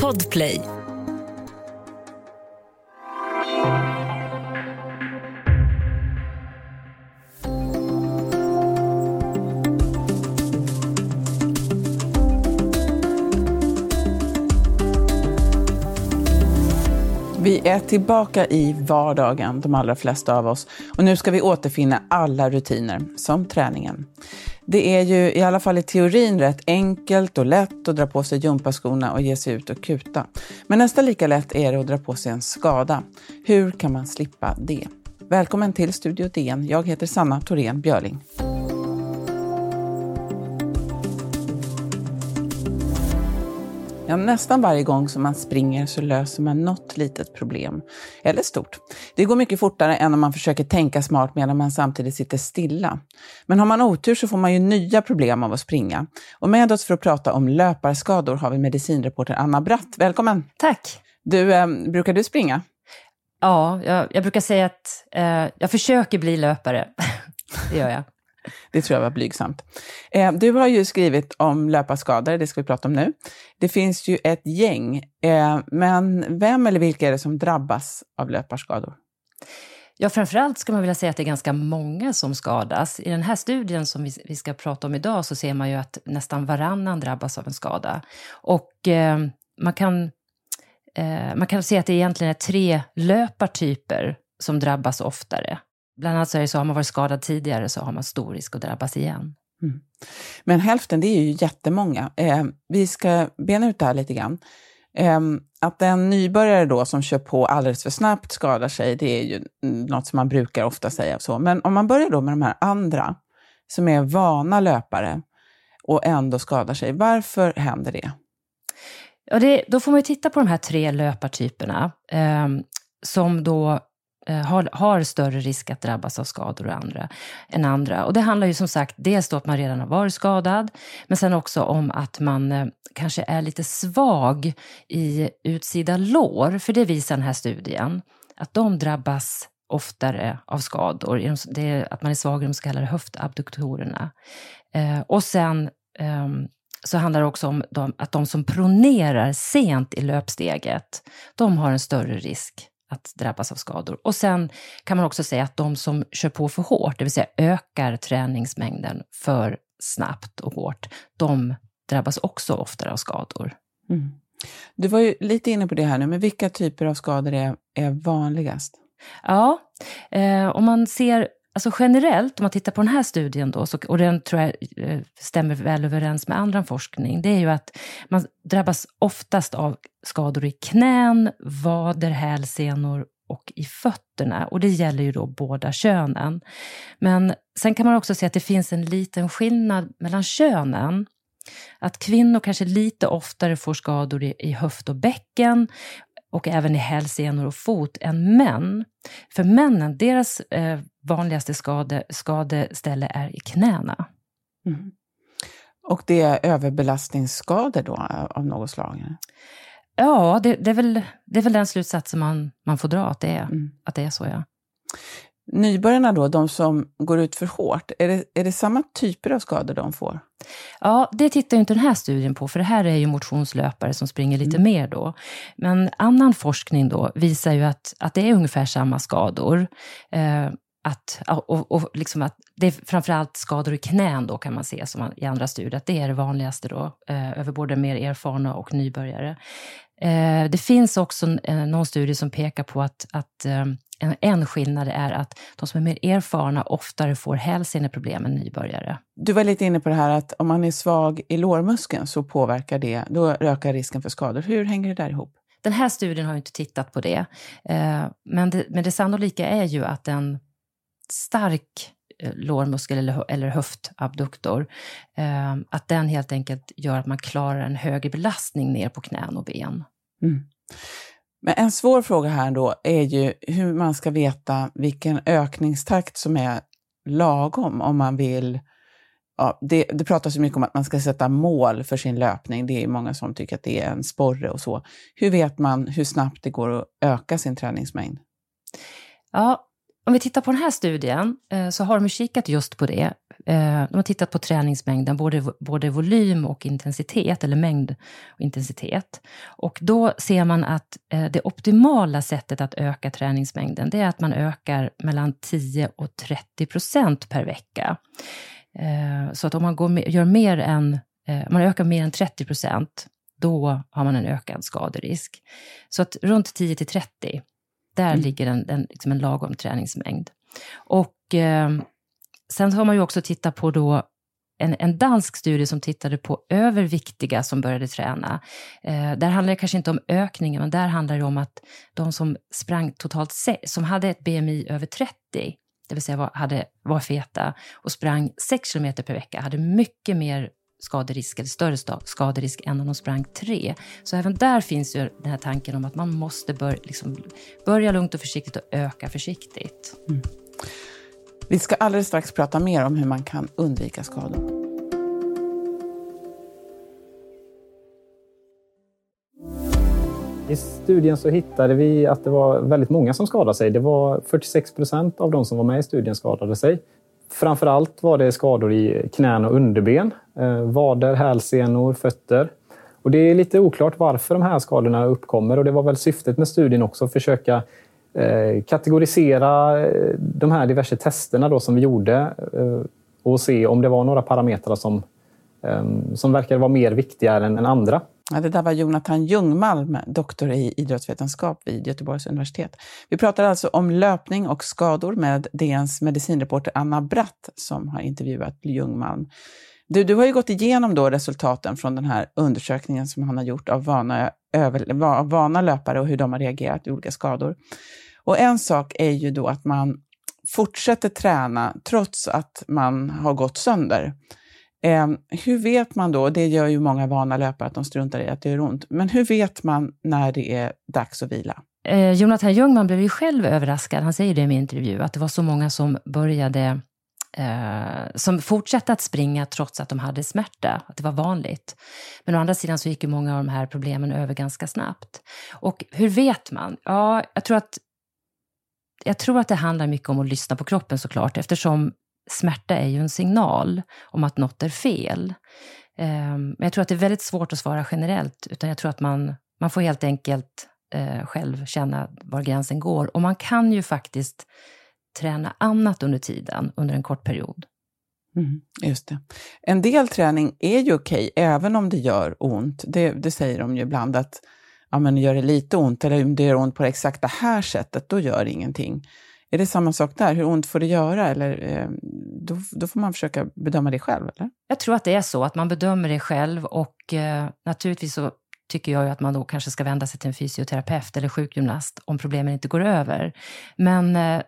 Podplay Vi är tillbaka i vardagen, de allra flesta av oss. Och nu ska vi återfinna alla rutiner, som träningen. Det är ju i alla fall i teorin rätt enkelt och lätt att dra på sig gympaskorna och ge sig ut och kuta. Men nästan lika lätt är det att dra på sig en skada. Hur kan man slippa det? Välkommen till Studio DN. Jag heter Sanna Thorén Björling. Ja, nästan varje gång som man springer så löser man något litet problem. Eller stort. Det går mycket fortare än om man försöker tänka smart medan man samtidigt sitter stilla. Men har man otur så får man ju nya problem av att springa. Och med oss för att prata om löparskador har vi medicinreporter Anna Bratt. Välkommen! Tack! Du, eh, brukar du springa? Ja, jag, jag brukar säga att eh, jag försöker bli löpare. det gör jag. Det tror jag var blygsamt. Eh, du har ju skrivit om löparskador, det ska vi prata om nu. Det finns ju ett gäng, eh, men vem eller vilka är det som drabbas av löparskador? Ja, framförallt ska man vilja säga att det är ganska många som skadas. I den här studien som vi, ska prata om idag så ser man ju att nästan varannan drabbas av en skada. Och eh, man, kan, eh, man kan se att det egentligen är tre löpartyper som drabbas oftare. Bland annat så är det så, har man varit skadad tidigare så har man stor risk att drabbas igen. Mm. Men hälften, det är ju jättemånga. Eh, vi ska bena ut det här lite grann. Eh, att en nybörjare då som kör på alldeles för snabbt skadar sig, det är ju något som man brukar ofta säga. så. Men om man börjar då med de här andra, som är vana löpare och ändå skadar sig, varför händer det? Ja, det, då får man ju titta på de här tre löpartyperna eh, som då Eh, har, har, större risk att drabbas av skador och andra, än andra. Och det handlar ju som sagt dels då att man redan har varit skadad, men sen också om att man eh, kanske är lite svag i utsida lår, för det visar den här studien, att de drabbas oftare av skador, det är att man är svag i de så kallade höftabduktorerna. Eh, och sen eh, så handlar det också om de, att de som pronerar sent i löpsteget, de har en större risk att drabbas av skador. Och sen kan man också säga att de som kör på för hårt, det vill säga ökar träningsmängden för snabbt och hårt, de drabbas också oftare av skador. Mm. Du var ju lite inne på det här nu, men vilka typer av skador är, är vanligast? Ja, eh, om man ser Alltså generellt, om man tittar på den här studien då, så, och den tror jag eh, stämmer väl överens med annan forskning, det är ju att man drabbas oftast av skador i knän, vader, hälsenor och i fötterna. Och det gäller ju då båda könen. Men sen kan man också se att det finns en liten skillnad mellan könen. Att kvinnor kanske lite oftare får skador i, i höft och bäcken och även i hälsenor och fot än män. För männen, deras eh, vanligaste skade, skadeställe är i knäna. Mm. Och det är överbelastningsskador då av något slag? Ja, det, det, är, väl, det är väl den slutsatsen man, man får dra, att det är, mm. att det är så. ja. Nybörjarna då, de som går ut för hårt, är det, är det samma typer av skador de får? Ja, det tittar ju inte den här studien på, för det här är ju motionslöpare som springer lite mm. mer då. Men annan forskning då visar ju att, att det är ungefär samma skador. Eh, att, och, och liksom att det är framförallt skador i knän då kan man se, som man, i andra studier, att det är det vanligaste då, eh, över både mer erfarna och nybörjare. Eh, det finns också eh, någon studie som pekar på att, att eh, en, en skillnad är att de som är mer erfarna oftare får hälseneproblem än nybörjare. Du var lite inne på det här att om man är svag i lårmuskeln så påverkar det, då ökar risken för skador. Hur hänger det där ihop? Den här studien har inte tittat på det. Eh, men, det men det sannolika är ju att en stark eh, lårmuskel eller, eller höftabduktor, eh, att den helt enkelt gör att man klarar en högre belastning ner på knän och ben. Mm. Men en svår fråga här då är ju hur man ska veta vilken ökningstakt som är lagom om man vill Ja, det, det pratas ju mycket om att man ska sätta mål för sin löpning. Det är många som tycker att det är en sporre och så. Hur vet man hur snabbt det går att öka sin träningsmängd? Ja, om vi tittar på den här studien eh, så har de kikat just på det. Eh, de har tittat på träningsmängden, både, både volym och intensitet, eller mängd och intensitet. Och då ser man att eh, det optimala sättet att öka träningsmängden, det är att man ökar mellan 10 och 30 procent per vecka. Så att om man går, gör mer än, man ökar mer än 30 procent, då har man en ökad skaderisk. Så att runt 10 till 30, där mm. ligger en, en, liksom en lagom träningsmängd. Och eh, sen har man ju också tittat på då en, en, dansk studie som tittade på överviktiga som började träna. Eh, där handlar det kanske inte om ökningen, men där handlar det om att de som sprang totalt, som hade ett BMI över 30, det vill säga var, hade, var feta och sprang 6 km per vecka, hade mycket mer skaderisk, eller större skaderisk än om de sprang tre. Så även där finns ju den här tanken om att man måste bör, liksom, börja lugnt och försiktigt och öka försiktigt. Mm. Vi ska alldeles strax prata mer om hur man kan undvika skador. I studien så hittade vi att det var väldigt många som skadade sig. Det var 46 procent av de som var med i studien skadade sig. Framför allt var det skador i knän och underben, eh, vader, hälsenor, fötter. Och det är lite oklart varför de här skadorna uppkommer och det var väl syftet med studien också, att försöka eh, kategorisera eh, de här diverse testerna då som vi gjorde och se om det var några parametrar som, som verkade vara mer viktiga än andra. Ja, det där var Jonathan Ljungmalm, doktor i idrottsvetenskap vid Göteborgs universitet. Vi pratar alltså om löpning och skador med DNs medicinreporter Anna Bratt som har intervjuat Ljungmalm. Du, du har ju gått igenom då resultaten från den här undersökningen som han har gjort av vana, över, vana löpare och hur de har reagerat i olika skador. Och en sak är ju då att man fortsätter träna trots att man har gått sönder. Eh, hur vet man då, det gör ju många vana löpare att de struntar i att det gör ont, men hur vet man när det är dags att vila? Eh, Jonathan Ljungman blev ju själv överraskad, han säger det i min intervju, att det var så många som började eh, som fortsatte att springa trots att de hade smärta, att det var vanligt. Men å andra sidan så gick ju många av de här problemen över ganska snabbt. Och hur vet man? Ja, jag tror att jag tror att det handlar mycket om att lyssna på kroppen såklart, eftersom smärta är ju en signal om att något är fel. Ehm, men jag tror att det är väldigt svårt att svara generellt, utan jag tror att man, man får helt enkelt eh, själv känna var gränsen går. Och man kan ju faktiskt träna annat under tiden, under en kort period. Mm, just det. En del träning är ju okej, även om det gör ont. Det, det säger de ju ibland, att ja, men gör det lite ont, eller om det gör ont på det exakta här sättet, då gör det ingenting. Är det samma sak där? Hur ont får det göra? Eller, eh, då, då, får man försöka bedöma det själv, eller? Jag tror att det är så, att man bedömer det själv och eh, naturligtvis så tycker jag att man då kanske ska vända sig till en fysioterapeut eller sjukgymnast om problemen inte går över. Men eh,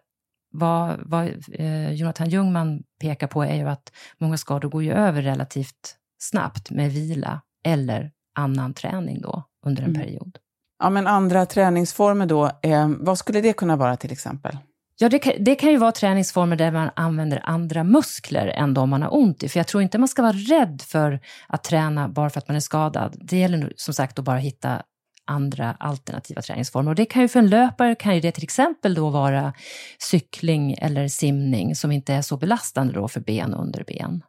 vad, vad eh, Jonathan Ljungman pekar på är ju att många skador går ju över relativt snabbt med vila eller annan träning då under en mm. period. Ja, men andra träningsformer då, eh, vad skulle det kunna vara till exempel? Ja, det kan, det kan ju vara träningsformer där man använder andra muskler än de man har ont i. För jag tror inte man ska vara rädd för att träna bara för att man är skadad. Det gäller som sagt att bara hitta andra alternativa träningsformer. Och det kan ju för en löpare kan ju det till exempel då vara cykling eller simning som inte är så belastande då för ben och underben.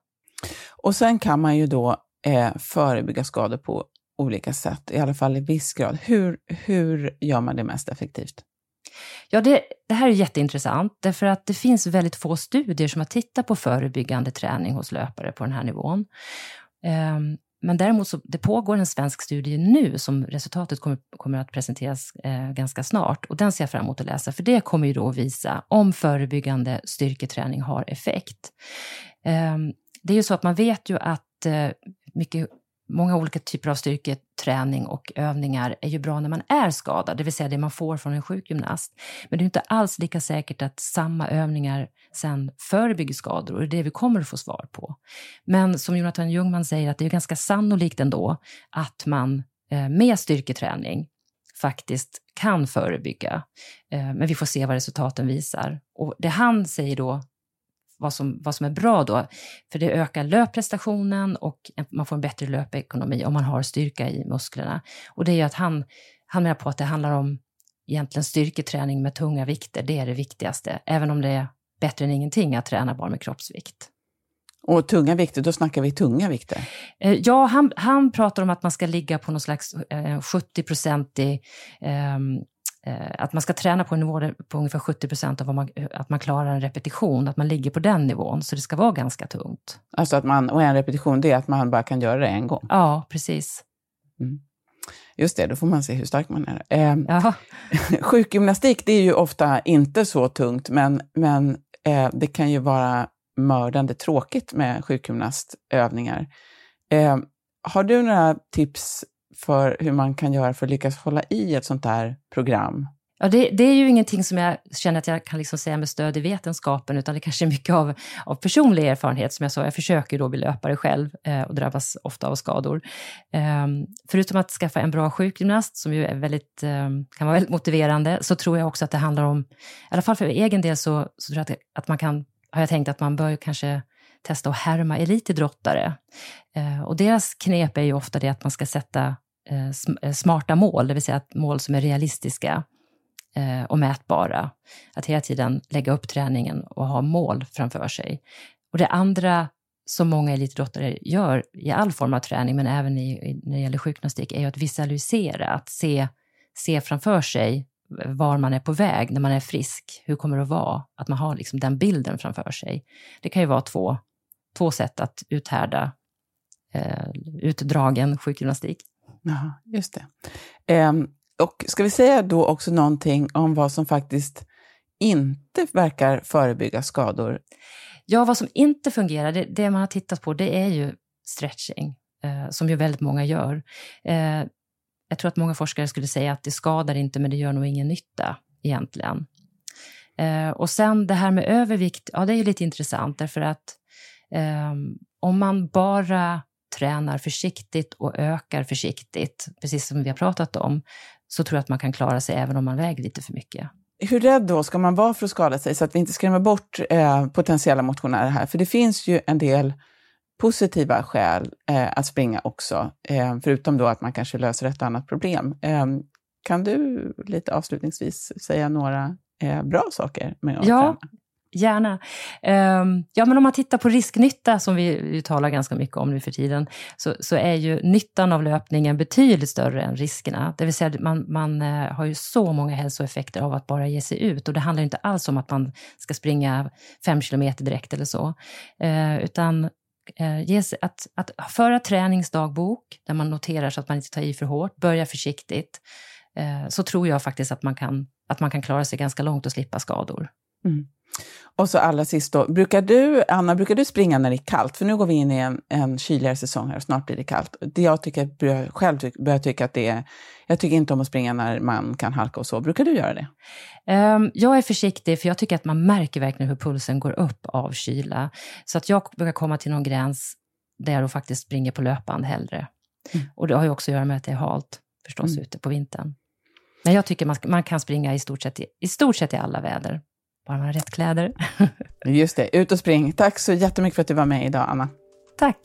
Och sen kan man ju då eh, förebygga skador på olika sätt, i alla fall i viss grad. Hur, hur gör man det mest effektivt? Ja, det, det, här är jätteintressant, därför att det finns väldigt få studier som har tittat på förebyggande träning hos löpare på den här nivån. Um, men däremot så det pågår en svensk studie nu som resultatet kommer, kommer att presenteras eh, ganska snart och den ser jag fram emot att läsa för det kommer ju då visa om förebyggande styrketräning har effekt. Eh, det är ju så att man vet ju att eh, mycket Många olika typer av styrketräning och övningar är ju bra när man är skadad, det vill säga det man får från en sjukgymnast. Men det är inte alls lika säkert att samma övningar sen förebygger skador och det är det vi kommer att få svar på. Men som Jonathan Ljungman säger, att det är ganska sannolikt ändå att man eh, med styrketräning faktiskt kan förebygga. Eh, men vi får se vad resultaten visar. Och det han säger då vad som, vad som är bra då. För det ökar löpprestationen och man får en bättre löpekonomi om man har styrka i musklerna. Och det är ju att han, han menar på att det handlar om egentligen styrketräning med tunga vikter, det är det viktigaste. Även om det är bättre än ingenting att träna bara med kroppsvikt. Och tunga vikter, då snackar vi tunga vikter? Eh, ja, han, han pratar om att man ska ligga på någon slags eh, 70-procentig ehm, eh, att man ska träna på en nivå på ungefär 70 procent av vad man, att man klarar en repetition, att man ligger på den nivån. Så det ska vara ganska tungt. Alltså att man, och en repetition, det är att man bara kan göra det en gång? Ja, precis. Mm. Just det, då får man se hur stark man är. Eh, sjukgymnastik, det är ju ofta inte så tungt, men, men eh, det kan ju vara mördande tråkigt med sjukgymnastövningar. Eh, har du några tips för hur man kan göra för att lyckas hålla i ett sånt där program? Ja, det, det, är ju ingenting som jag känner att jag kan liksom säga med stöd i vetenskapen, utan det kanske är mycket av, av personlig erfarenhet. Som jag sa, jag försöker då bli löpare själv eh, och drabbas ofta av skador. Eh, förutom att skaffa en bra sjukgymnast, som ju är väldigt, eh, kan vara väldigt motiverande, så tror jag också att det handlar om, i alla fall för egen del, så, så tror jag att, att man kan, har jag tänkt att man bör kanske testa att härma elitidrottare. Eh, och deras knep är ju ofta det att man ska sätta eh, eh, smarta mål, det vill säga mål som är realistiska och mätbara. Att hela tiden lägga upp träningen och ha mål framför sig. Och det andra som många elitidrottare gör i all form av träning, men även i, när det gäller sjukgymnastik, är ju att visualisera, att se, se framför sig var man är på väg när man är frisk. Hur kommer det att vara? Att man har liksom den bilden framför sig. Det kan ju vara två, två sätt att uthärda eh, utdragen sjukgymnastik. Ja, just det. Um, och ska vi säga då också någonting om vad som faktiskt inte verkar förebygga skador? Ja, vad som inte fungerar, det, det man har tittat på, det är ju stretching, eh, som ju väldigt många gör. Eh, jag tror att många forskare skulle säga att det skadar inte, men det gör nog ingen nytta egentligen. Eh, och sen det här med övervikt, ja det är ju lite intressant därför att eh, om man bara tränar försiktigt och ökar försiktigt, precis som vi har pratat om, så tror jag att man kan klara sig även om man väger lite för mycket. Hur rädd då ska man vara för att skada sig så att vi inte skrämmer bort eh, potentiella motionärer här? För det finns ju en del positiva skäl eh, att springa också, eh, förutom då att man kanske löser ett annat problem. Eh, kan du lite avslutningsvis säga några eh, bra saker med att ja, träna? Gärna. Um, ja, men om man tittar på risknytta, som vi, talar ganska mycket om nu för tiden, så, så, är ju nyttan av löpningen betydligt större än riskerna. Det vill säga, man, man uh, har ju så många hälsoeffekter av att bara ge sig ut. Och det handlar inte alls om att man ska springa fem kilometer direkt eller så. Uh, utan uh, att, att föra träningsdagbok, där man noterar så att man inte tar i för hårt, börja försiktigt, eh, så tror jag faktiskt att man kan, att man kan klara sig ganska långt och slippa skador. Mm. Och så allra sist då, brukar du, Anna, brukar du springa när det är kallt? För nu går vi in i en, en kyligare säsong här och snart blir det kallt. Det jag tycker, jag själv börjar tycka att det är, jag tycker inte om att springa när man kan halka och så. Brukar du göra det? Um, jag är försiktig för jag tycker att man märker verkligen hur pulsen går upp av kyla. Så att jag brukar komma till någon gräns där jag då faktiskt springer på löpband hellre. Mm. Och det har ju också att göra med att det är halt förstås mm. ute på vintern. Men jag tycker man, man kan springa i stort, sett i, i stort sett i alla väder. Bara man har rätt kläder. Just det, ut och spring. Tack så jättemycket för att du var med idag, Anna. Tack.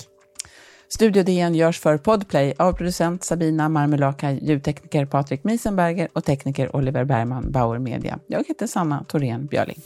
Studio DN görs för Podplay av producent Sabina Marmelaka, ljudtekniker Patrik Miesenberger och tekniker Oliver Bergman, Bauer Media. Jag heter Sanna Thorén Björling.